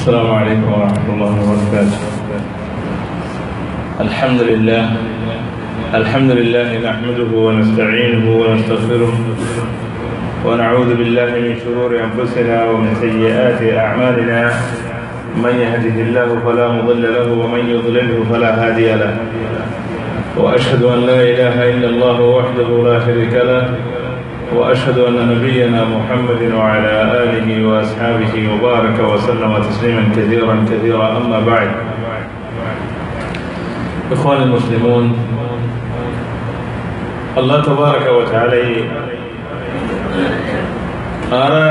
السلام عليكم ورحمة الله وبركاته. الحمد لله. الحمد لله نحمده ونستعينه ونستغفره ونعوذ بالله من شرور أنفسنا ومن سيئات أعمالنا. من يهده الله فلا مضل له ومن يضلله فلا هادي له. وأشهد أن لا إله إلا الله وحده لا شريك له. وأشهد أن نبينا محمد وعلى آله وأصحابه وبارك وسلم تسليما كثيرا كثيرا. أما بعد إخواني المسلمون الله تبارك وتعالى أرى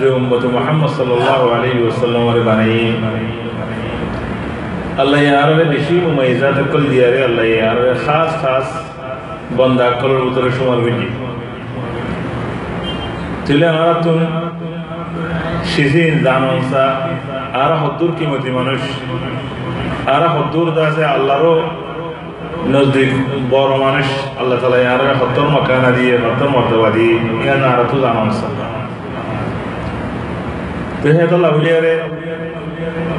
جمة محمد صلى الله عليه وسلم ورباني. الله يعرف بشي مميزات كل دياري الله يعرف خاص خاص بندق كل وترشم وربجي তুলে সিজিন জানসা আর হদ্দুর কিমতি মানুষ আর হদ্দুর দাসে আল্লাহরও নজদিক বড় মানুষ আল্লাহ তালা আর হত্তর মকানা দিয়ে হত্তর মর্তবা দিয়ে ইয়ান আর তো জানসা তো হে তো লাভলিয়ারে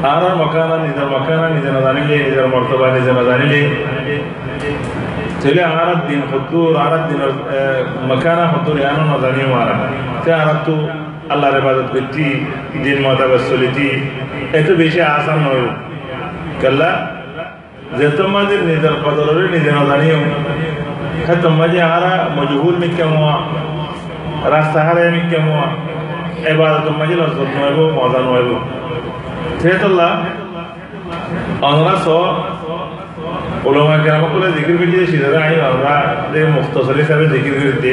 আর মকানা নিজের মকানা নিজে না জানিলে নিজের মর্তবা নিজে না জানিলে হদ্দুর আর দিনের মকানা হদ্দুর এমন না জানিও মারা তে আর তো আল্লাহর ইবাদত করছি দিন মোতাবেক চলিতি এত বেশি আসান নয় কেল্লা যে তোমাদের নিজের কদরের নিজে না জানিও হ্যাঁ তোমাদের আর মজহুল মিকে মোয়া রাস্তা হারে মিকে মোয়া এবার তোমাদের লজ্জত নয়ব মজা নয়ব সেহেতুল্লাহ আমরা স ওলামা কেরাম করে জিকির করতে সিধারা আই আমরা যে মুখতসর হিসাবে জিকির করতে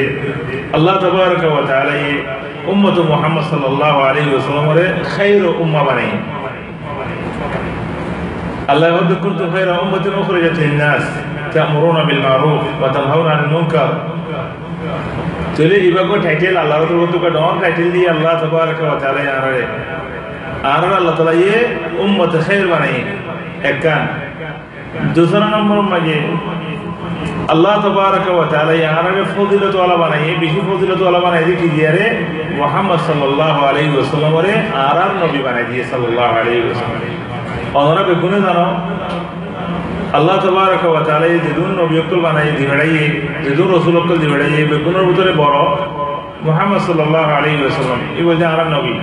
আল্লাহ তবারক ওয়া তাআলা এই উম্মত মুহাম্মদ সাল্লাল্লাহু আলাইহি ওয়াসাল্লামের খায়র উম্মাহ বানাই আল্লাহ উম্মাতিন উখরিজাত লিন-নাস তা'মুরুনা বিল মারুফ ওয়া তানহাউনা আনিল মুনকার। চলে ইবাগো টাইটেল আল্লাহর তো তো ডন টাইটেল দিয়ে আল্লাহ তবারক ওয়া তাআলা আর আল্লাহ তাআলা ये উম্মত খায়র বানাই একখান দুসরা নম্বর মাঝে আল্লাহ তবারক ওয়া তাআলা ইয়ারাবে ফজিলত ওয়ালা বানাইয়ে বেশি ফজিলত ওয়ালা বানাই দিয়ে কি দিয়ারে মুহাম্মদ সাল্লাল্লাহু আলাইহি ওয়াসাল্লাম রে আরাম নবী বানাই দিয়ে সাল্লাল্লাহু আলাইহি ওয়াসাল্লাম। অনরা বেগুনে জানো, আল্লাহ তবারক ওয়া তাআলা যেদুন নবী অকল বানাই দিবেড়াইয়ে যেদুন রাসূল অকল দিবেড়াইয়ে বেগুনের ভিতরে বড় মুহাম্মদ সাল্লাল্লাহু আলাইহি ওয়াসাল্লাম। ই বলে আরাম নবী।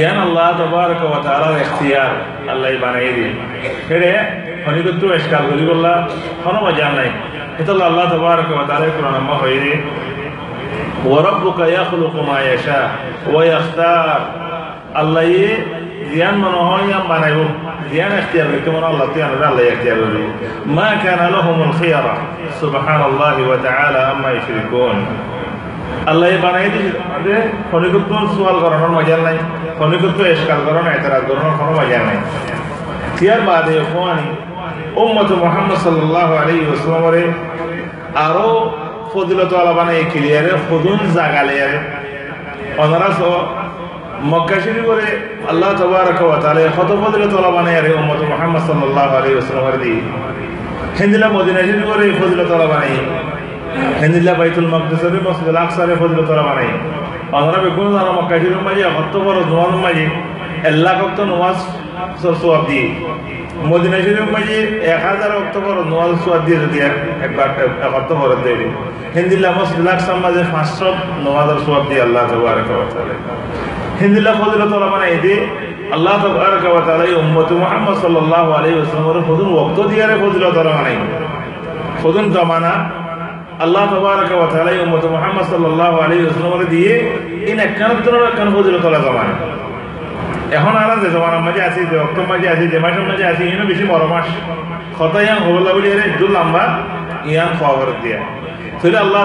ইয়ান আল্লাহ তবারক ওয়া তাআলার ইখতিয়ার আল্লাহ বানাই দিয়ে। অনিরুদ্ধ এসকাল গরিবল্লা কোনো মজা নাই। হিতাল্লা আল্লাহ তবারক ওয়া তাআলা কোরআন আম্মা হইরে ওয়া রাব্বুকা ইয়াখলুকু মা ইয়াশা ওয়া ইয়াখতার। আল্লাহ ইয়ে জিয়ান মনে হয় আম বানাইব। জিয়ান এখতিয়ার লইতে মনে আল্লাহ তিয়ান আল্লাহ এখতিয়ার লইব মা কানা লাহুমুল খিয়ারা। সুবহানাল্লাহি ওয়া তাআলা আম্মা ইশরিকুন। আল্লাহ ইয়ে বানাই দিয়েছে খনিকত্ব সোয়াল করানোর মজা নাই। খনিকত্ব এসকাল করানো এতরাজ করানোর কোনো মজা নাই। ইয়ার বাদে কোয়ানি উম্মত মোহাম্মদ সাল্লাল্লাহু আলাইহি ওয়াসাল্লামরে আরও ফজিলত আলা বানাই ক্লিয়ারে খুদুন জাগালিয়ারে ওনারা মক্কা শরীফরে আল্লাহ তাবারক ওয়া তাআলা কত ফজিলত আলা বানাই আরে উম্মত মোহাম্মদ সাল্লাল্লাহু আলাইহি ওয়াসাল্লামরে দি হিন্দিলা মদিনা শরীফরে ফজিলত আলা বানাই হিন্দিল্লা বাইতুল মকদসের মসজিদ আল আকসারে ফজিলত আলা বানাই আমরা বেগুন জানা মক্কা শরীফ মাঝে কত বড় জোয়ান মাঝে এল্লা কত নমাজ সোয়াব দিয়ে। মদিনা শরীফ মাঝে এক হাজার অক্টোবর নমাজ সোয়াব দিয়ে যদি একবার অক্টোবর দেয় হিন্দিল্লা মসজিদ আকসার মাঝে পাঁচশো নমাজের সোয়াব দিয়ে আল্লাহ তবারক ওয়া তাআলা হিন্দিল্লা ফজিলত আলা বানাই আল্লাহ তবারক ওয়া তাআলা উম্মত মুহাম্মদ সাল্লাল্লাহু আলাইহি ওয়াসাল্লামের ফজল ওয়াক্ত দিয়ে ফজিলত আলা বানাই জমানা। আল্লাহ তবারক ওয়া তাআলা উম্মত মুহাম্মদ সাল্লাল্লাহু আলাইহি ওয়াসাল্লামের দিয়ে। ইন একখান একখান ফজিলত আলা জমানা। এখন আর যে জমানার মাঝে আছি, যে অক্টোবর মাঝে আছি, যে মাসের মাঝে আছি ইনো বেশি বড় মাস। কত ইয়ান হবলা বলি আরে দু লম্বা, ইয়ান খবর দিয়া। তাহলে আল্লাহ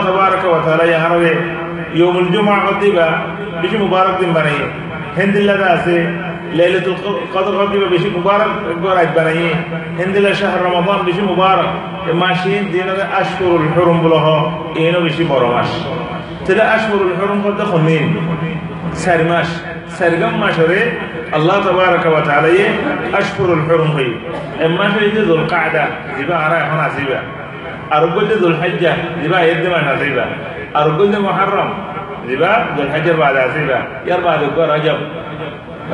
ওয়া তাআলা ইয়ান হবে ইয়মুল জুমআ দিবা, বেশি মুবারক দিন বানাই হেন্দিল্লাদা আছে, লাইলাতুল কত দিবা বেশি মুবারক একবার আজ বানাই হেন্দিল্লা শাহর রমাদান বেশি মুবারক। মাসে দিনের আশকুরুল হুরুম বলহ এনো বেশি বড় মাস। তাহলে আশকুরুল হুরুম বলতে খনিন চার মাস। চারগম মাসরে আল্লাহ তবারক ওয়া তাআলা আশকুরুল হুরুম হই এ মাসে যে যুল কাদা দিবা আর এখন আসিবা আর বলতে যুল হজ্জা দিবা এর মাস আসিবা আর বলতে মুহররম দিবা যুল হজ্জার বাদে আসিবা ইয়ার বাদে রজব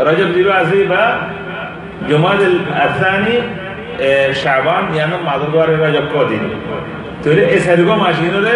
রজব জিরো আসি বা জমাদ আসানি শাবান ইয়ানো মাদুরবার রজব কদিন তাহলে এই সারিগো মাসিনরে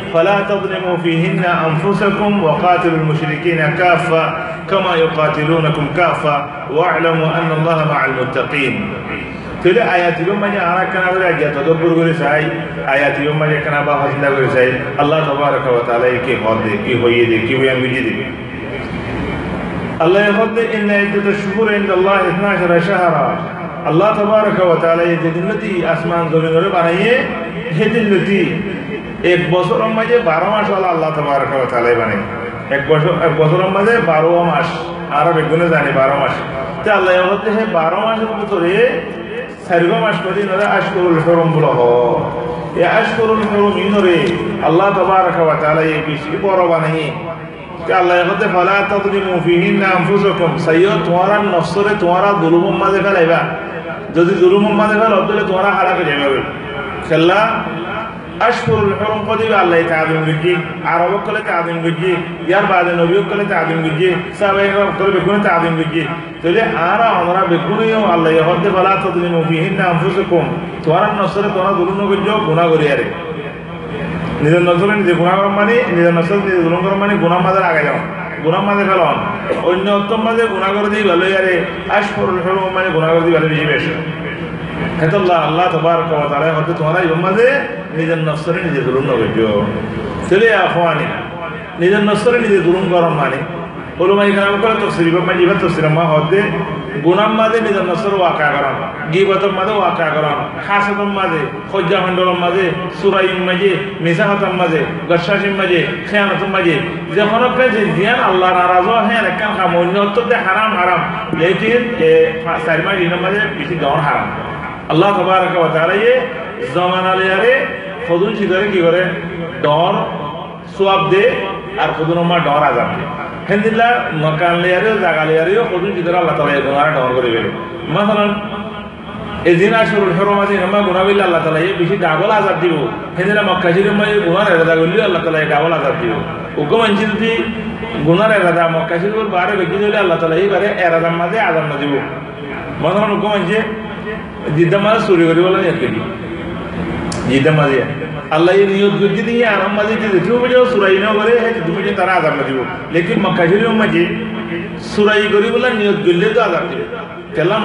فلا تظلموا فيهن أنفسكم وقاتلوا المشركين كافة كما يقاتلونكم كافة واعلموا أن الله مع المتقين tole ayati yo manya ara kana wala gya to do burgore sai ayati yo manya kana ba hasinda gore sai allah tabaraka wa taala ke hodde ki hoye de ki hoye miji de allah yhodde inna iddat ash-shuhur inda allah 12 shahra allah tabaraka wa taala ye jannati asman zomine re banaye hedillati এক বছরের মাঝে বারো মাস হলো আল্লাহ ওয়া তাআলা বানাই। এক বছর এক বছরের মাঝে বারো মাস। আরব একগুণে জানি বারো মাস। তে আল্লাহ হচ্ছে হে বারো মাসের ভিতরে চারিগো মাস কদিন হলে আশকুরুল হরম বলা হ এই আশকুরুল হরম ইনরে আল্লাহ তবরক ওয়া তাআলা এই বেশি বড় বানাই। আল্লাহ হতে ফালা তাদলিমু ফিহিন্না আনফুসাকুম। সাইয়্য তোমারা নফসরে, তোমারা জুলুম মাঝে ফেলাইবা। যদি জুলুম মাঝে ফেল, তাহলে তোমারা হারাক হয়ে যাবে। খেলা আশকুরুল হরম কদিবে আল্লাহ তাআদিম গজি আরব কলে তাআদিম গজি ইয়ার বাদে নবী কলে তাআদিম গজি সাহাবায়ে কলে বেকুনে তাআদিম গজি তাহলে আরা আমরা বেকুনেও আল্লাহ হতে ফালা তাদলিমু ফিহিন্না আনফুসাকুম তোমারা নফসরে তোমারা জুলুম গজি গুনাহ করি আরে। নিজের নজরে নিজে গুণা করার মানে নিজের নজর নিজে গুণ করার মানে গুণার মাঝে আগে যাও গুণার মাঝে ফেলন অন্য উত্তম মাঝে গুণা করে দিই ভালো আরে আশ ফরল ফেল মানে গুণা করে দিই ভালো বেশি বেশি। হেতল্লাহ আল্লাহ তোমার তারা হয়তো তোমরা মাঝে নিজের নজরে নিজে জুলুম নগর্য চলে আফওয়ানি নিজের নজরে নিজে জুলুম করার মানে ওলুমাই কালাম করে তফসির মাঝে ইবার তফসির মা হতে গুনাম মাঝে নিজের নজর ওয়াকা করান গিবতর মাঝে ওয়াকা করান খাসতর মাঝে খজ্জা খণ্ডলর মাঝে সুরাইম মাঝে মিসাহতর মাঝে গসাসিম মাঝে খেয়ানতর মাঝে যখন যে জিয়ান আল্লাহ নারাজ হ্যাঁ একখান খাম অন্য হারাম হারাম লেকিন চারি মাস মাঝে বেশি দেওয়ার হারাম আল্লাহ তবারক ওয়া তাআলা ইয়ে জমান আলিয়ারে খদুন শিকারে কি করে? ডর, সোয়াব দে আর খদুন মা ডর আজাব দে। হেন্দিল্লা মকান লেয়ারেও জাগা লেয়ারেও খদুন শিকারে আল্লাহ এই গুনাহ ডর করে বেরে মাসালান এদিন আসরুল হরম আছে নামা গুনাহ বিল্লাহ আল্লাহ এই বেশি ডাবল আজাব দিব। হেন্দিলা মক্কা শরীফ মাঝে গুনাহ এরাদা আল্লাহ এই ডাবল আজাব দিব। উগ্র মানছি যদি গুনার এরাদা মক্কা শরীফের বারে বেশি দিলে আল্লাহ তাআলা এই বারে এরাদার মাঝে আজাব না দিব। মাসালান মানছে জিদ্দা মাঝে চুরি করি বলে আল্লাহ নিয়ত করছি দিয়ে আরাম মাঝে যে দেখেও করে হ্যাঁ তারা দিব লেকিন মক্কা মাঝে সুরাই করি বলে নিয়ত করলে তো দিবে কেলা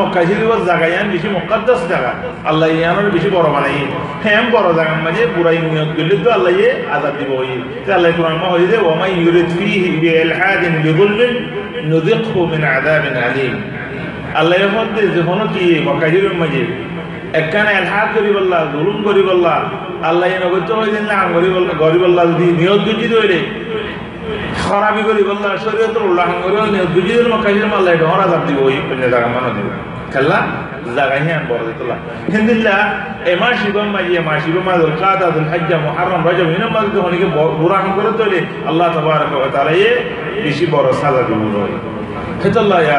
বেশি মক্কাদ্দাস জায়গা আল্লাহ ইয়ানোর বেশি বড় বানাই হ্যাঁ বড় জায়গার মাঝে পুরাই নিয়ত করলে তো আল্লাহ ইয়ে আজাব দিব ওই আল্লাহ কোরআন হয়ে যে ওমাই ইউরিদ ফিহি বিইলহাদিন বিযুলমিন নুযিকহু মিন আযাবিন আলীম আল্লাহ মধ্যে যখন কি মক্কাজির মাঝে একখানে এলহাদ করি বললা, জুলুম করি বললা, আল্লাহ এনে করতে দিন না গরি বললা গরি বললা যদি নিয়ত গুজি ধরে খরাবি করি বললা, শরীয়তের উল্লাহন করে নিয়ত গুজি দিল মক্কাজির আল্লাহ ডহর আজাব দিব, ওই জায়গা মানো দিব। খেললা এমা করে আল্লাহ তাআলা বেশি বড় সাজা দিব। ইয়া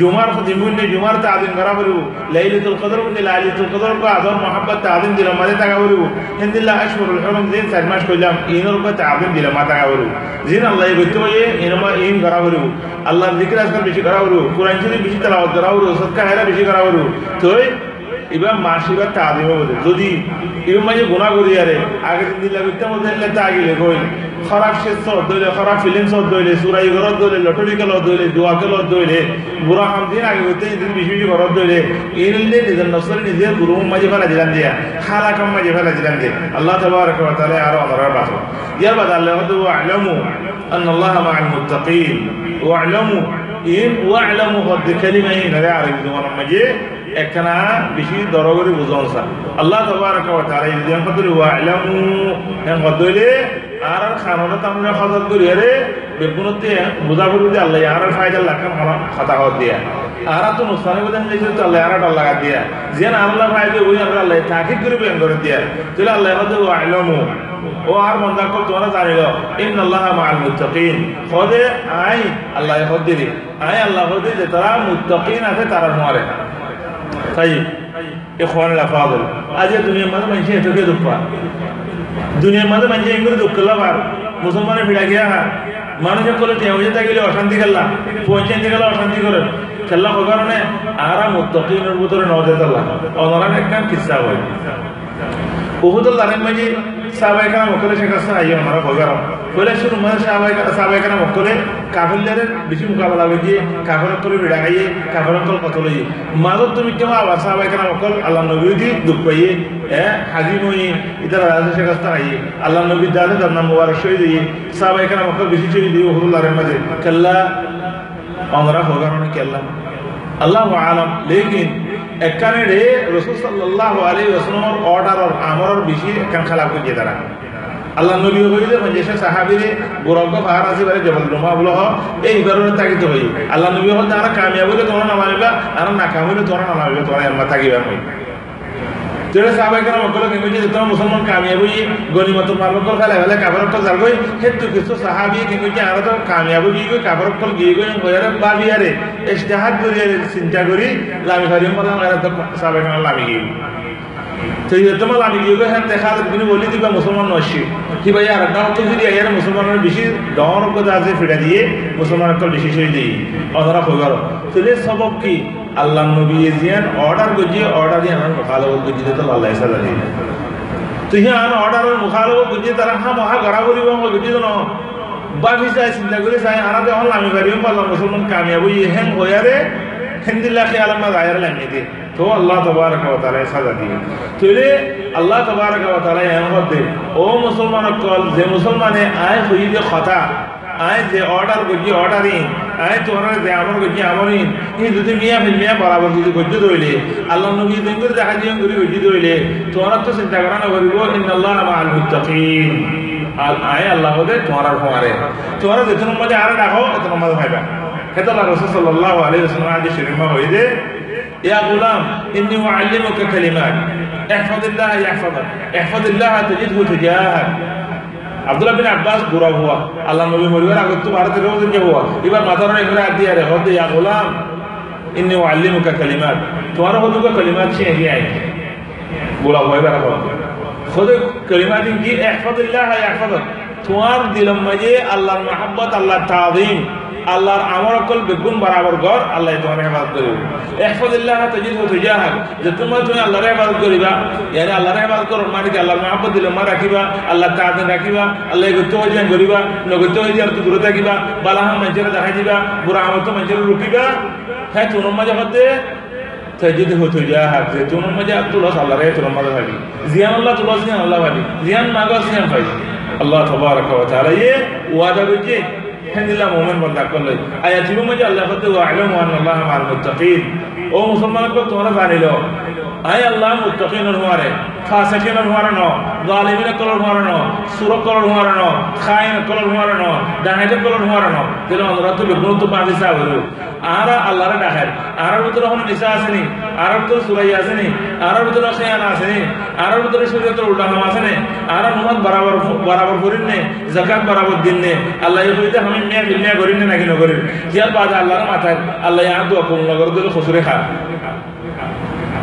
জুমার দিমুন্নে জুমার আদিন করা করিব লাইলাতুল কদর মুন্নে লাইলাতুল কদর কো আদর, মোহাব্বত আদিন দিলাম, মাঝে টাকা করিব হিন্দিল্লাহ আশহুরুল হুরুম দিন চার মাস কইলাম, ইনর কো আদিন দিলাম মা টাকা করিব জিন আল্লাহ বইতে বইয়ে ইনমা ইন করা করিব আল্লাহর জিকির আজকাল বেশি করা করিব কুরআন শরীফ বেশি তেলাওয়াত করা করিব সদকা হেরা বেশি করা করিব তোই এবার মাসি বা তাদের মধ্যে যদি এরকম মাঝে গোনা করি আরে আগে দিলাম ইত্যা মধ্যে তা আগিলে কইল খারাপ শেষ সর দইলে খারাপ ফিলিং সর দইলে সুরাই ঘরত দইলে লটরি কেল দইলে দোয়া কেল দইলে বুড়া খাম দিন আগে হইতে দিন বিশ বিশ ঘরত দইলে এরলে নিজের নসরে নিজের গুরু মাঝে ফেলা দিলাম দিয়া, খালা কাম মাঝে ফেলা দিলাম দিয়া। আল্লাহ তাবারক ওয়া তাআলা আর আমার বাঁচো। ইয়ার বাদ আল্লাহ হদু আলামু আন আল্লাহ মা আল মুত্তাকিন। ওয়া আলামু ইন ওয়া আলামু হদ কালিমাইন লা আরিফ দুমার মাঝে একখানা বেশি দরগরি বুঝন সা আল্লাহ তাবারক ওয়া কদলে আর আর খানাটা তামরা হযরত করি রে বেগুনতে আল্লাহ আর ফায়দা লাখ খাতা হদ দিয়া। আর তো নুসানে বলেন যে তো আল্লাহ আর লাগা দিয়া। যেন আল্লাহ ফায়দা ওই আল্লাহ তাকিদ করে বেন করে দিয়া। তাহলে আল্লাহ হদ ওয়ালামু ও আর মন্দা কল তোমরা জানিল ইন আল্লাহ মাআল মুত্তাকিন। খোদে আই আল্লাহ হদিরি। আই আল্লাহ হদি যে তারা মুত্তাকিন আছে, তারা মারে। তাই ইখওয়ান আল-ফাদিল আজ দুনিয়া মাঝে মানুষ এতকে দুঃখ পায় দুনিয়ার মাঝে মানুষ এগুলো দুঃখ লাভার মুসলমানের ভিড়া গিয়া মানুষের কলে টেউজে গেলে অশান্তি খেললা পঞ্চায়েত গেলে অশান্তি করে খেললা হওয়ার কারণে আরাম উত্তর ভিতরে নজর তাল্লা অনারার একটা কিসা হয় বহুত জানেন মাঝে সাহাবাই কানা মকলে শেখ হাসিনা আইয়া ওনারা ভগার কইলে শুরু মানে সাহাবাই সাহাবাই কানা মকলে কাফিরদের বেশি মোকাবেলা করিয়ে কাফের করে বিড়া খাইয়ে, কাফের কল কত লইয়ে মাজত তুমি কেমন আবার সাহাবাই কানা মকল আল্লাহ নবী দি দুঃখ পাইয়ে, এ, হাজি মই ইতারা রাজা শেখ হাসিনা আইয়ে আল্লাহ নবী দালে তার নাম মুবারক সই দিয়ে সাহাবাই কানা মকল বেশি সই দিয়ে জানেন মাঝে। কেল্লা আমরা অনেক কেল্লা। আল্লাহ আলম। লেকিন এখানে রে রসুল সাল্লাহ আলী রসুলমর অর্ডার আমার বেশি এখান খেলা করিয়ে তারা আল্লাহ নবী হইলে যে সাহাবিরে গোরজ্ঞ ভার আছে বারে জবল রুমা বলো এই কারণে তাকিতে হই। আল্লাহ নবী হল তারা কামিয়াব হইলে তোমরা নামাইবা, আর নাকাম হইলে তোমরা নামাইবে, তোমরা এমা থাকিবা হই। যেটা সাহাবাই কেন মকল কেন যে তোমার মুসলমান কামিয়াব হই গনিমত মারবক ফেলে ফেলে কাবর কল যার গই হেতু কিছু সাহাবি কেন যে আর তো কামিয়াব গই গই কাবর কল গিয়ে গই হইরে বাবি আরে ইজতিহাদ করি, চিন্তা করি, লামি ফারি মরা আর তো সাহাবাই কেন লামি গই তো এই তোমার লামি গই হ্যাঁ দেখা তুমি বলি দিবা মুসলমান নশি কি ভাই আর দাও তো যদি আয়ার মুসলমানের বেশি ডর কথা আছে, ফিরা দিয়ে মুসলমান কল বেশি সই দিই। অধরা হইবার তাহলে সবব কি? আল্লাহ নবী জিয়ান অর্ডার গজিয়ে অর্ডার দিয়ে আমার মুখালবত গজিয়ে তো আল্লাহ সাল্লাহ দিয়ে তুই আন অর্ডারের মুখালবত গজিয়ে তারা হা মহা গড়া করিব আমার গজিয়ে ন বাকি চাই চিন্তা করে চাই আনা দেখুন আমি পারিব পারলাম, মুসলমান কামিয়াব ইয়ে হেন হইয়ারে হিন্দিল্লা খেয়াল আমার গায়ের লামিয়ে দিয়ে তো আল্লাহ তবারক ওয়া তাআলা সাজা দিয়ে তাহলে আল্লাহ তবারক ওয়া তাআলা এর মধ্যে, ও মুসলমান কল, যে মুসলমানে আয় হইয়ে কথা, আয় যে অর্ডার করছি অর্ডারিং আয় তোমার যে আমার করছি আমারই এই যদি মিয়া ফিল মিয়া বরাবর যদি গজ্য দইলে আল্লাহ নবী দিন করে দেখা দিয়ে করে গজ্য দইলে তোমার তো চিন্তা করা না করিব ইন্নাল্লাহ মাআল মুত্তাকিন আর আয় আল্লাহ হদে তোমার ফোয়ারে তোমার যেতে মধ্যে আর ডাকো এত মধ্যে ভাইবা হেতো আল্লাহ রাসূল সাল্লাল্লাহু আলাইহি ওয়াসাল্লাম আদি শরীফা হইদে ইয়া গুলাম ইন্নী উআল্লিমুকা কালিমাত احفظ الله يحفظك احفظ الله تجده تجاهك আব্দুল্লাহ বিন আব্বাস বুড়া হওয়া আল্লাহ নবী মরিবার আগত তো ভারতের রোজন হওয়া এবার মাথার এগুলো আর দিয়ে রে হদে ইয়া গোলাম ইন্নি আল্লিমুকা কালিমাত তোমার হদুকা কালিমাত সে এগিয়ে আই বুড়া হওয়া এবার হওয়া খোদে কালিমাত কি ইহফাজিল্লাহ ইহফাজক তোমার দিলম মাঝে আল্লাহর মাহাব্বত আল্লাহর তাযীম আল্লাহর আমার অকল বেগুন বরাবর গড় আল্লাহ তোমার হেফাজত করিব। ইহফাজিল্লাহ তাজিদ তুজাহাক, যে তোমরা তুমি আল্লাহর হেফাজত করিবা ইয়ানি আল্লাহর হেফাজত করো মানে কি আল্লাহর মহব্বত দিলে মা রাখিবা আল্লাহ তাআদিন রাখিবা আল্লাহ গত্য হইজান করিবা নগত্য হইজান তো দূরে থাকিবা বালাহাম মঞ্জের দেখাই দিবা বুড়া আমত মঞ্জের রুকিবা। হ্যাঁ তোমার মাঝে হতে তাজিদ তুজাহাক, যে তোমার মাঝে তুলস, আল্লাহর তোমার মাঝে ভাবি জিয়ান আল্লাহ তুলস জিয়ান আল্লাহ ভাবি জিয়ান মাগো, জিয়ান ভাই আল্লাহ তবারক ওয়া তাআলা ইয়ে ওয়াদা করছে হেদিল্লা মোমেন বন্দা করলে। আয়া জীবন মধ্যে আল্লাহ করতে আলম আল্লাহ আমার মুত্তাকিন। ও মুসলমান তোমরা জানিল, আয় আল্লাহ মুত্তাকিন হওয়ারে ফাসিকিন হওয়ারে ন জালিমিন কলর হওয়ারে ন, সুর কলর হওয়ারে ন, খাইন কলর হওয়ারে ন ডাহাইতে কলর হওয়ারে ন। তেল আমরা তো বেগুন তো পাবি সা হলো আর আল্লাহরে ডাকার আর ভিতরে এখন নিসা আসেনি। আর ভিতরে সুরাই আসেনি। আর ভিতরে খেয়ান আসেনি। আর ভিতরে শরীয়তের উল্টা নাম আসেনি। আর নমাজ বরাবর বরাবর করিন নে, জাকাত বরাবর দিন নে। আল্লাহ হইতে আমি মিয়া ফিল্মিয়া করিন নে, নাকি নকরিন? ইয়ার বাদ আল্লাহর মাথায় আল্লাহ ইয়া দোয়া কবুল নগর দিলে খসুরে খা।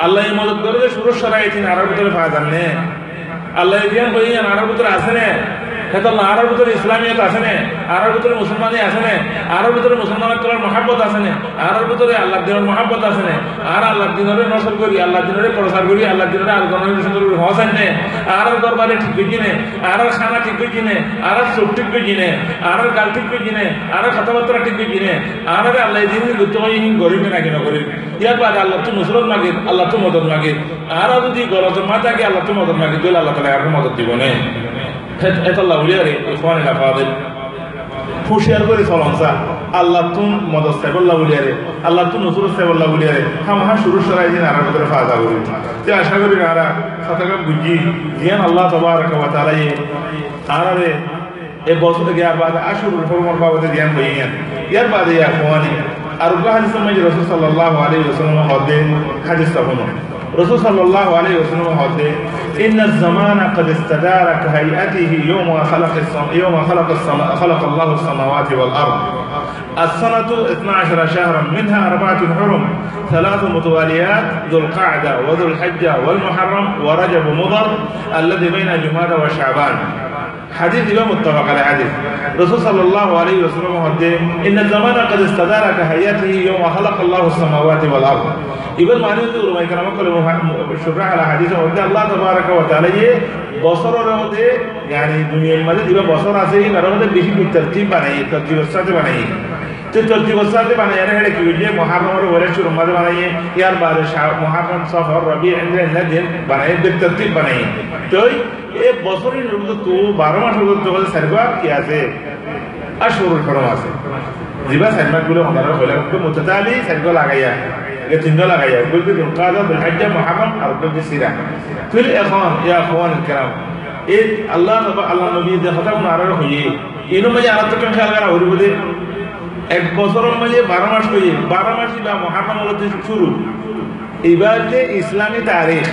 আল্লাহ মদত করে যে সুরজ সরাইছেন আরার ভিতরে পাওয়া যান নে আল্লাহ জ্ঞান হইয়ে আরার ভিতরে আসে না হেতাল্লাহ আরার ভিতরে ইসলামিয়ত আছে না আরার ভিতরে মুসলমানি আছে না আরার ভিতরে মুসলমানের করার মহাব্বত আছে না আরার ভিতরে আল্লাহ দিনের মহাব্বত আছে না, আর আল্লাহ দিনের নসল করি আল্লাহ দিনের প্রচার করি আল্লাহ দিনের আর গণনিবেশন করি হসান নে, আর দরবারে ঠিক হয়ে নে, আর খানা ঠিক হয়ে নে, আর চোখ ঠিক হয়ে নে, আর গাল ঠিক হয়ে নে, আর কথাবার্তা ঠিক হয়ে নে, আর আল্লাহ দিন গুরুত্ব গরিবে না কিনা করি ইয়ার বাদে আল্লাহ তো মুসলত মাগে আল্লাহ তো মদত মাগে আর যদি গলত মা থাকে আল্লাহ তো মদত মাগে তাহলে আল্লাহ তালা আপনার মদত দিব নে? এতাল্লাহ উলিয়ারে ইখওয়ান ফাদিল হুশিয়ার করে চলনসা আল্লাহ তুম মদত সাইবল্লাহ বলিয়ারে আল্লাহ তুম নসুর সাইবল্লাহ বলিয়ারে হাম হা শুরু সরাই দিন আর ভিতরে ফায়দা করি। যে আশা করি আরা শতকা বুঝি। জিয়ান আল্লাহ তবারক ওয়া তাআলা এ আরারে এ বছর গিয়ার বাদে আশুরুল হুরমার বাবদে জ্ঞান হইয়ান ইয়ার বাদে ইয়া কোয়ানি আর উল্লাহ হাদিস মাঝে রাসূল হদে হাদিস তখন। رسول صلى الله عليه وسلم قال إن الزمان قد استدار كهيئته يوم خلق. يوم خلق. خلق الله السماوات والأرض السنة 12 شهرا منها أربعة حرم ثلاث متواليات ذو القعدة وذو الحجة والمحرم ورجب مضر الذي بين جمادى وشعبان حديث يوم متفق على حديث رسول صلى الله عليه وسلم قال إن الزمان قد استدار كهيئته يوم خلق الله السماوات والأرض ইবার মানে হচ্ছে উলমাই কালাম করে শুকরা আলা হাদিস মধ্যে আল্লাহ তাবারাকা ওয়া তাআলা ইয়ে বছরের মধ্যে يعني দুনিয়ার মধ্যে যে বছর আছে এই কারণে মধ্যে বেশি তরতিব বানাই তরতিবের সাথে বানাই তো তরতিবের সাথে বানাই আর হেডে কি হইছে মুহাররমের ওরে শুরু মধ্যে বানাই ইয়ার বারে মুহাররম সফর রবি ইন্দ্র দিন বানাই বে তরতিব বানাই তো এই বছরের মধ্যে তো 12 মাসের মধ্যে তো সারবা কি আছে আর শুরুর ফরম আছে জিবা সাইমাগুলো আমাদের হইলা মুতাতালি সাইগো লাগাইয়া তিনটা লাগাইয়া বলতে কাদা বিলহাজ্জা মুহাররম আর বলতে সিরা ফির এখন ইয়া আখওয়ান الكرام এই আল্লাহ আল্লাহ নবী যে কথা নারার হইয়ে এনো মাঝে আর তো খেয়াল করা হইব দে এক বছরের মাঝে বারো মাস হইয়ে বারো মাস বা মহারম শুরু। এবার যে ইসলামী তারিখ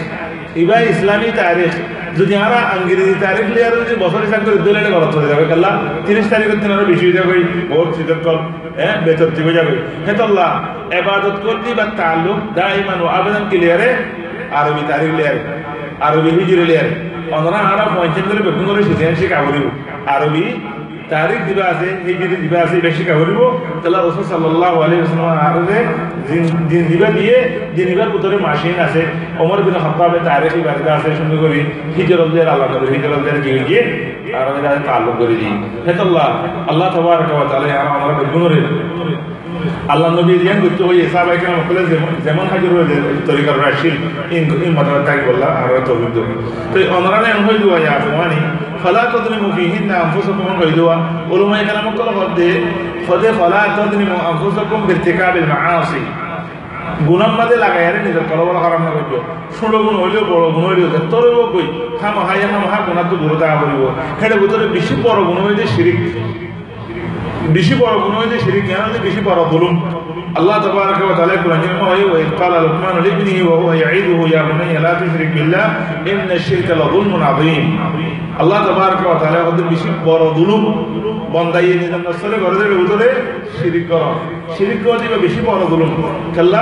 এবার ইসলামী তারিখ, যদি আমরা ইংরেজি তারিখ লিয়ার যদি বছর হিসাব করে দিলে গলত হয়ে যাবে, কাল্লা? তিরিশ তারিখের দিন আরও বেশি হয়ে যাবে বহুত শীতের কল হ্যাঁ বেতর হয়ে যাবে। হেতল্লাহ এবাদত করতে বা তাল্লুক দাইমান ও আবেদন ক্লিয়ারে আরবি তারিখ লিয়ারে, আরবি হিজুরে লিয়ারে। অনরা আরা পঞ্চায়েত করে বেতন করে শিখে শিখা আরবি তারিখ দিবা আছে হিজুরি দিবা আছে বেশি কা করিব। তাহলে রসুল সাল্লাল্লাহু আলাইহি ওয়াসাল্লাম আরবে দিন দিবা দিয়ে, দিন দিবার ভিতরে মাসিন আছে। ওমর বিন খাত্তাবে তারিখি বারিদা আছে, সুন্দর করি হিজরত দিয়ে আল্লাহ নবী হিজরত দিয়ে গিয়ে গিয়ে আর আমি তাল্লুক করে দিই। হেতাল্লাহ আল্লাহ তাবারক ওয়া তাআলা আমরা বেগুনরে আল্লাহ নবী রিয়ান করতে হয়ে সাহাবাই কেন বলে যেমন হাজির হয়ে তরিকার রাশিল ইন ইন মাতার তাই বললা আর তো অভিজ্ঞ তো অনরানে হয়ে দেওয়া ইয়া মানে ফলা তদরিমু ফিহিন না আনফুসাকুম হয়ে দেওয়া উলমা এখানে মক্কল হদে হদে ফলা তদরিমু আনফুসাকুম বিরতিকাবিল মাআসি গুণার মাঝে লাগাই আরে নিজের কল বড় খারাপ না করবো ষোলো গুণ হইলেও বড় গুণ হইলেও তোর কই খাম হাইয়া খাম হা গুণার তো দূরে থাকা করিব সেটা ভিতরে বেশি বড় গুণ হইতে শিরিক বেশি বড় গুণ হয়েছে শিরিক জ্ঞান হচ্ছে বেশি বড় বলুন আল্লাহ تبارك وتعالى يقول عن وإذ قال لقمان لابنه وهو يعيده يا بني لا تشرك بالله إن الشرك لظلم عظيم আল্লাহ তোমার কে আমাদের বেশি বড় দুলুম বন্দাই নিজামে ঘরে দেবে উদরে শিরিক কর। শিরিক করা দিবে বেশি বড় দুলুম। খেলা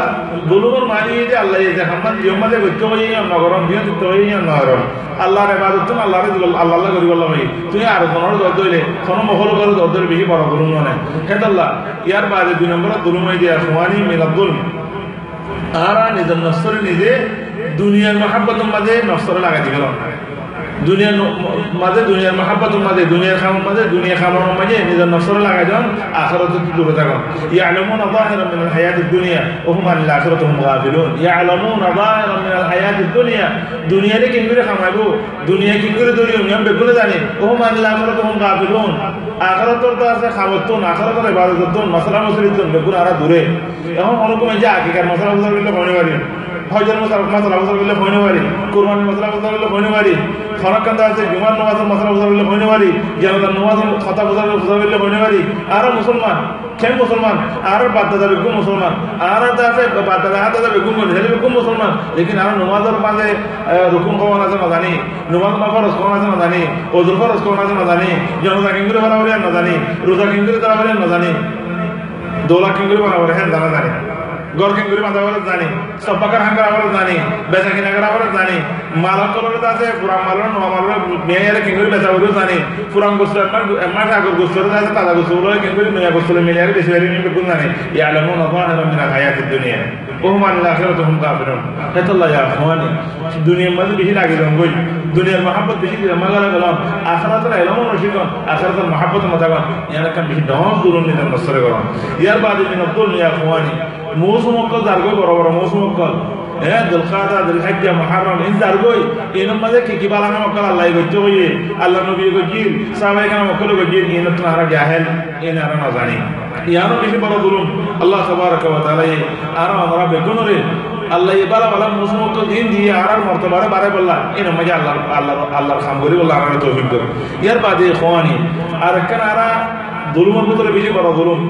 যে আল্লাহ যে হাম্মান জিহম্মাদে গত্য হয়ে যাও নগরম দিয়ে দিতে হয়ে যাও নগরম আল্লাহর এবাদত তুমি আল্লাহরে আল্লাহ আল্লাহ করি বললাম তুমি আর কোনো দর দইলে কোনো মহল করে দর দইলে বেশি বড় মানে খেত আল্লাহ ইয়ার বাইরে দুই নম্বরে দুলুম হয়ে দিয়া সোমানি মিলাদুল আর নিজাম নস্তরে নিজে দুনিয়ার মহাব্বতের মাঝে নস্তরে লাগাতে গেল দুনিয়ার মাঝে দুনিয়ার মহাব্বতের মাঝে দুনিয়ার খামার মাঝে দুনিয়া খামার মাঝে নিজের নসর লাগাই যান আখরত দূরে থাকুন ইয়ালমুন আযাহিরাম মিনাল হায়াতিদ দুনিয়া ওয়া আনিল আখিরাতি হুম গাফিলুন। ইয়ালমুন আযাহিরাম মিনাল হায়াতিদ দুনিয়া দুনিয়ারে কি করে খামাইবো? দুনিয়া কি করে ধরি নিয়ম বেগুনে জানি ওয়া আনিল আখিরাতি হুম গাফিলুন। আখরাতর তো আছে খাবতুন আখরাতর ইবাদতুন মশলা মশলিতুন বেগুন আরা দূরে এখন অনুকমে যে আগেকার মশলা মশলা করলে মনে পারি হজের মশলা মশলা করলে হইতে পারি কোরবানির মশলা মশলা করলে হইতে পারি খনকান্দা আছে, জুমার নমাজের মশলা মশলা করলে হইতে পারি জানাজার নমাজের কথা মশলা মশলা করলে হইতে পারি আর মুসলমান কেন মুসলমান, আর বাদ্দাদা বেগুন মুসলমান, আর আছে বাদ্দাদা হাত দাদা বেগুন হেলে বেগুন মুসলমান, লেকিন আর নমাজের মাঝে রুকুম কমান আছে, না জানি, নমাজ মা কমান আছে, না জানি কমান আছে জনতা রোজা তারা জানি, দোলা হ্যাঁ জানা জানি। গড় কিঙ্গুরি বাঁধা বলে জানি সব্বাকার হাঙ্গার বলে জানি বেচা কিনা করা বলে জানি মালক কলরে আছে পুরান মালর নোয়া মালর মেয়ের কিঙ্গুরি বেচা বলে জানি পুরান গোস্ত একবার একবার আগর গোস্তরে আছে, তাজা গোস্ত বলে কিঙ্গুরি মেয়া গোস্তরে মিলে আর বেশি বেশি নিয়ে বেগুন জানি। ইয়ালামুন আযাহিরাম মিন আল-হায়াতিদ দুনিয়া। ওহুম আনিল আখিরাতি হুম কাফিরুন হেতাল্লাহ ইয়া আখওয়ানি দুনিয়ার মধ্যে বেশি লাগে রঙ্গই দুনিয়ার মহাব্বত বেশি দিলে মাগালা গেলাম। আখরাতের এলমন রশিকন আখরাতের মহাব্বত মাতাগন ইয়ার কাম বেশি দম দূরন নিতে নসরে গরম ইয়ার বাদে মিন আব্দুল ইয়া আখওয়ানি মৌসুম অক্কল যারগই বড় বড় মৌসুম অক্কল হ্যাঁ দুলখাদা দুলহাজ্জা, মুহাররম ইন যারগই এনম মাঝে কি কি বালানা অক্কল আল্লাহ গজ্জ হইয়ে আল্লাহ নবী গজ্জির সাহাবায়ে কেরাম অক্কল গজ্জির ইন তো আর জাহেল ইন আর না জানি ইয়ানো বেশি বড় দুলুম আল্লাহ তাবারক ওয়া তাআলা আর আমরা বেগুনরে আল্লাহ এবার বালা মৌসুম অক্কল দিন দিয়ে আর আর মর্তবারে বারে বললা এনম মাঝে আল্লাহ আল্লাহ আল্লাহর খাম করি বললা আমরা তৌফিক দেব ইয়ার বাদে খোয়ানি আর কেন আরা দুলুম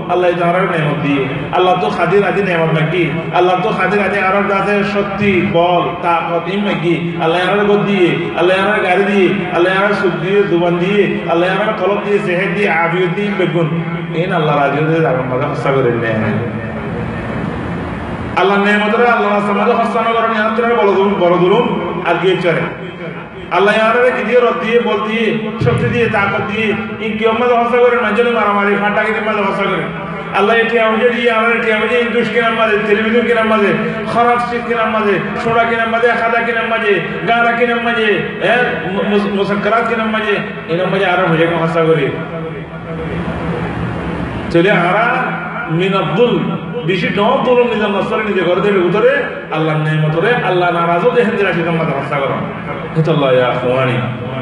আল্লাহ নেমত দিয়ে। আল্লাহ তো খাদির আদি নেমত নাকি? আল্লাহ তো খাদির আদি বল, তাকত ইম নাকি? আল্লাহ গদ দিয়ে, আল্লাহ গাড়ি দিয়ে, আল্লাহ সুখ দিয়ে, জুবান দিয়ে, আল্লাহ দিয়ে সেহেদ দিয়ে দিয়ে বেগুন। এই আল্লাহ রাজি যাবেন মাঝে হস্তা করে নেয় আল্লাহ নেমতরে আল্লাহ রাস্তার মাঝে হস্তানো করেন বড় দুলুম বড় আর গিয়ে চলে আল্লাহ ইয়ারে দিয়ে রদ দিয়ে, বল দিয়ে, শক্তি দিয়ে, তাকত দিয়ে ইন কি আমাদের হসা করে মাঝে মারামারি ফাটা কিনে মাঝে হসা করে। আল্লাহ এটি আমাকে দিয়ে আমার এটি আমাকে ইন্দুস কিনার মাঝে টেলিভিশন কিনার মাঝে খারাপ সিট কিনার মাঝে সোনা কিনার মাঝে খাদা কিনার মাঝে গাড়া কিনার মাঝে মুসাক্কারাত কিনার মাঝে এনার মাঝে আরও মজা হসা করে। চলে আরা মিন আব্দুল বেশি ডম তুলুম নিজের নস্তরে নিজে ঘরে দেবে উতরে আল্লাহ নেমতরে আল্লাহ নারাজও দেখেন সেটা মাথা হস্তা করো ইয়া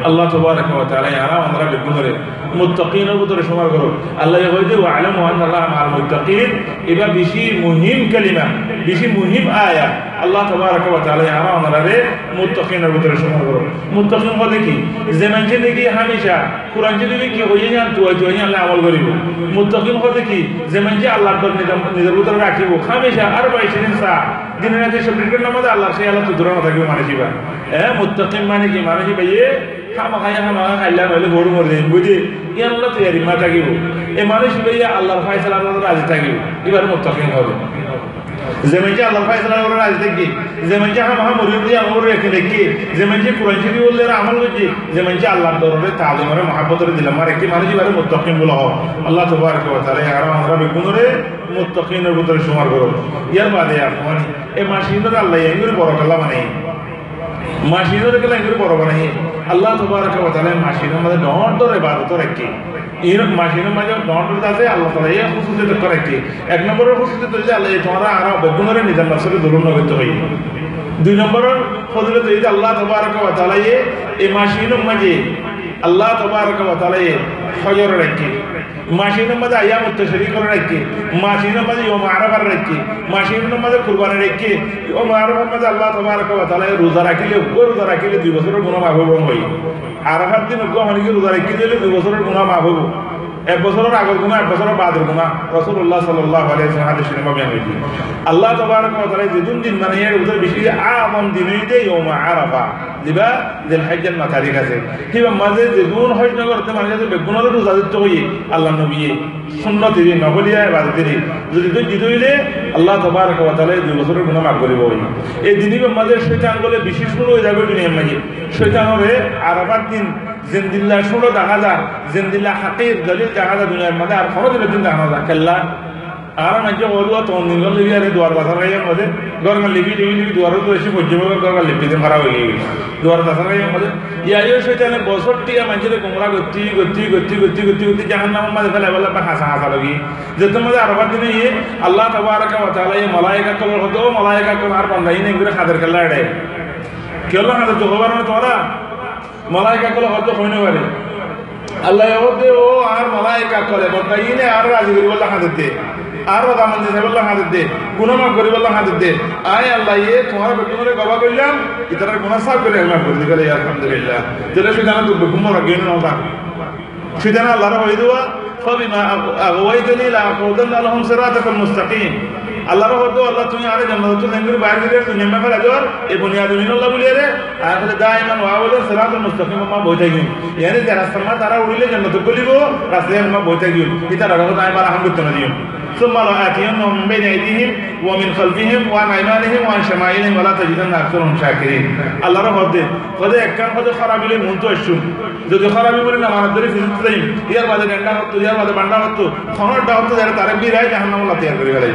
আল্লাহ ওয়া তাআলা ইয়ারা আমরা বেগুনরে মুত্তাকিনের ভিতরে সমার করো আল্লাহ ওয়া আলামু আল্লাহ মা'আল মুত্তাকিন এটা বেশি মুহিম কালিমা, বেশি মুহিম আয়া। আল্লাহ ওয়া তাআলা ইয়ারা আমরা রে মুত্তাকিনের ভিতরে সমার করো মুত্তাকিন বলে কি? যে দেখি হামেশা, কোরআন যদি কি হইয়ে যান, তুই তুই আল্লাহ আমল করিব। মুত্তাকিন বলে কি? যে মানুষ আল্লাহর পর নিজের ভিতরে রাখিব। হামেশা আর বাইশ সা দিনে রাতে সব রিটের নামাজ আল্লাহ সেই আল্লাহ তো দূরে না থাকবে মানসিবা হ্যাঁ মুত্তাকিম মানে কি? মানসি ভাইয়ে খামা খাই খামা খাইলা নইলে গরু মরে দিন। বুঝি ই আল্লাহ তৈরি মা থাকিব। এ মানুষ ভাইয়া আল্লাহর ফাইসালা আল্লাহ রাজি থাকিব। এবার মুত্তাকিম হবে। যেমন আল্লাহ ফাইসালা করে রাজি থাকি যেমন যে হামা মরিয়ম দিয়ে আমল রেখে দেখি যেমন কোরআন শরীফ বললে আমল করছি যেমন যে আল্লাহর দরবারে তালিমের মহাব্বতরে দিলাম আর একটি মানুষ এবারে মুত্তাকিন বলা হোক আল্লাহ তবারক ওয়া তাআলা আর আমরা বেগুনরে মুত্তাকিনের ভিতরে সুমার করো ইয়ার বাদে আপনি এই মাসিদের আল্লাহ এগুলো বড় কাল্লা মানে মাসিদের গেলে এগুলো বড় বানাই আল্লাহ তবারক ওয়া তাআলা মাসিদের মধ্যে ডর ডর ইবাদত রাখি এই মাসিদের মাঝে ডর ডর আছে, আল্লাহ তাআলা এই করে এক নম্বরের খুশুসিয়ত হচ্ছে আল্লাহ তোমরা আর বেগুনরে নিজের নফসকে দুরুম নগত হই দুই নম্বরের ফজিলত হইছে আল্লাহ তবারক তাআলা এই মাসিদের মাঝে আল্লাহ তবারক ফজর রাখি মাসির মাঝে আয়াম শরীর করে রাখি মাসির মাঝে ইয়ম আরবার রাখি মাসির মাঝে কুরবানি রাখি ইয়ম আরবার মাঝে আল্লাহ তোমার তাহলে রোজা রাখিলে ও রোজা রাখিলে দুই বছরের গুনাহ মাফ হইব হই আরাফার দিন গো মানে রোজা রাখি দিলে দুই বছরের গুনাহ মাফ হইব এক বছরের আগের গুণা, এক বছরের বাদের গুণা। রসুল্লাহ সাল্লাহ আল্লাহ তাআলা যেদিন দিন মানে এর উত্তর বেশি আম দিনই দে আরাফা দিবা দিল হাজ্জান মা তারিখ আছে। কিবা মাঝে যেদিন হজ নগরতে মানে যে বেগুনের রোজা দিতে হই আল্লাহ নবী সুন্নতি রে নবলিয়া ইবাদত রে যদি তুই দিতে হইলে আল্লাহ তাআলা দুই বছরের গুনাহ মাফ করিব হই এই দিনই মাঝে শয়তান বলে বেশি শুরু হয়ে যাবে দুনিয়ার মাঝে শয়তানরে আরাফার দিন জিন্দিল্লা ষোলো দেখা যায় জিন্দিল্লা হাকির দলিল দেখা যায় দুনিয়ার মধ্যে আর দিনের দিন দেখা যায় কেল্লা। আর মাঝে বলব তখন দিন লিবি আরে দুয়ার বাসার গাইয়ের মধ্যে, গরম লিবি লিবি লিবি দুয়ার তো এসে পর্যন্ত গরম লিপি দিন খারাপ হয়ে গেছে। দুয়ার বাসার গাইয়ের মধ্যে। ইয়াইও সেখানে বছর টিকা মানুষের গোমরা গতি গতি গতি গতি গতি গতি জাহান নামের মাঝে ফেলে বলে বা হাসা হাসা লগি। যেতে মধ্যে আরবার দিনে ইয়ে আল্লাহ তবারকা ওয়া এই কল হতো আর ইনে ঘুরে খাদের খেলা এড়ে তো হবার তোরা। মালাইকা কলে হয়তো হইনে পারে আল্লাহ হতে ও আর মালাইকা করে বলতা ইনে আর রাজি করি বললা হাতে আর বাদা মান দিতে বললাম হাতে দে গুনাহ মাফ করি বললাম হাতে দে আয় আল্লাহ ইয়ে তোমার বেগুনের গবা কইলাম ইতারা গুনাহ সাফ করে মাফ করে দিলে আলহামদুলিল্লাহ তাহলে সেটা তো বেগুমর আগে না সেটা আল্লাহর হয়ে দেওয়া فبما أغويتني لأقعدن لهم صراطك المستقيم আল্লাহর হতো আল্লাহ তুমি আরে জান্নাত তো নেঙ্গুর বাইরে দিলে তুমি নেমে ফেলা জোর এ বুনিয়াদ মিন আল্লাহ বলিয়ে রে আর ফলে দাইমান ওয়া বলে সিরাতুল মুস্তাকিম মা বইতে গিয়ে ইয়ানি যে রাস্তা মা তারা উড়িলে জান্নাত কলিব রাস্তায় মা বইতে গিয়ে এটা রাখো তাই বার আহম করতে না দিও ثم لآتينهم من بين أيديهم ومن خلفهم وعن أيمانهم وعن شمائلهم ولا تجدن أكثرهم شاكرين الله رب হতে কদে একখান কদে খারাপিলে মন তো আসছু যদি খারাপি বলে না মানব ধরে ফিজিত দেই ইয়ার বাদে ডান্ডা হতো ইয়ার বাদে বান্ডা হতো খনরটা হতো যারা তারা বিরাই জাহান্নামুল্লাহ তৈরি করে ফেলাই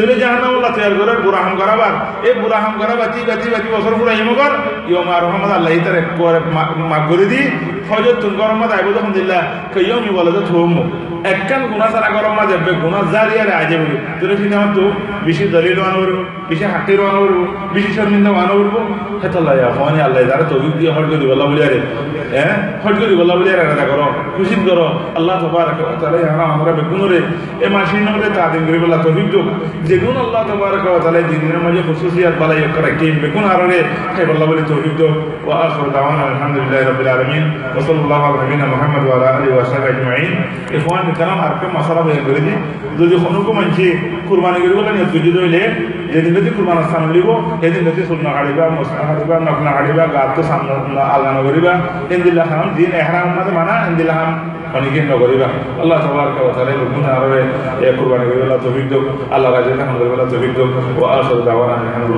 তুলে জাহান্নামুল্লাহ তৈরি করে, বুড়াহাম করাবার এই বুড়াহাম করা বাতি বাতি বাতি বছর পুরা ইমো কর ইয়ম আর রহমত আল্লাহ তারে মাফ করে দি। ফজর তুন গরমত আইব তখন দিল্লা ই বলে তো থুম। একখান গুণা সারা গরম মাঝে গুণা জারিয়ারে আজে বলি। তুলে ফিনে আমার তো বেশি দলিল ওয়ানো করব বেশি হাকির ওয়ানো করব বেশি শর্মিন্দা ওয়ানো করব হেতল্লাহ ফোনে আল্লাহ, তারা তৌফিক দিয়ে হট করে বল্লা বলিয়ারে হ্যাঁ হট করে বল্লা বলিয়ারে রাজা করো খুশি করো। আল্লাহ তবার তাহলে আমরা বেগুনরে এ মাসির নামে তাদিন করে বলা যোগ যেগুন আল্লাহ তোমার তাহলে দিনের মাঝে খুশুসিয়াত বালাই কি বেগুন আররে খাই বল্লা বলি তৌহিদ ও আসর দাওয়ান আলহামদুলিল্লাহ রবিল আলমিন। আলামিন ওয়া সাল্লাল্লাহু আলা নবিনা মুহাম্মদ ওয়া আলা আলিহি ওয়া সাহবিহি আজমাইন। এখন কালাম আর কে মশলা বয়ান করে দিই যদি কোনো মানছি কুরবানি করে বলেন যদি দইলে যেদিন যদি কুরবান স্থান লিব সেদিন যদি সুন্না কাটিবা মুসনা কাটিবা নকনা কাটিবা গাত সামনে আলানা করিবা ইন্দিল্লা খাম দিন এহরাম মানে মানা ইন্দিল্লা খাম অনেকে নগরিবা আল্লাহ সবার তাআলা গুণ আরবে এ কুরবানি করিবেলা আল্লাহ দোক আল্লাহ রাজে খান করিবেলা আল্লাহ দোক ও আসল দাওয়ানা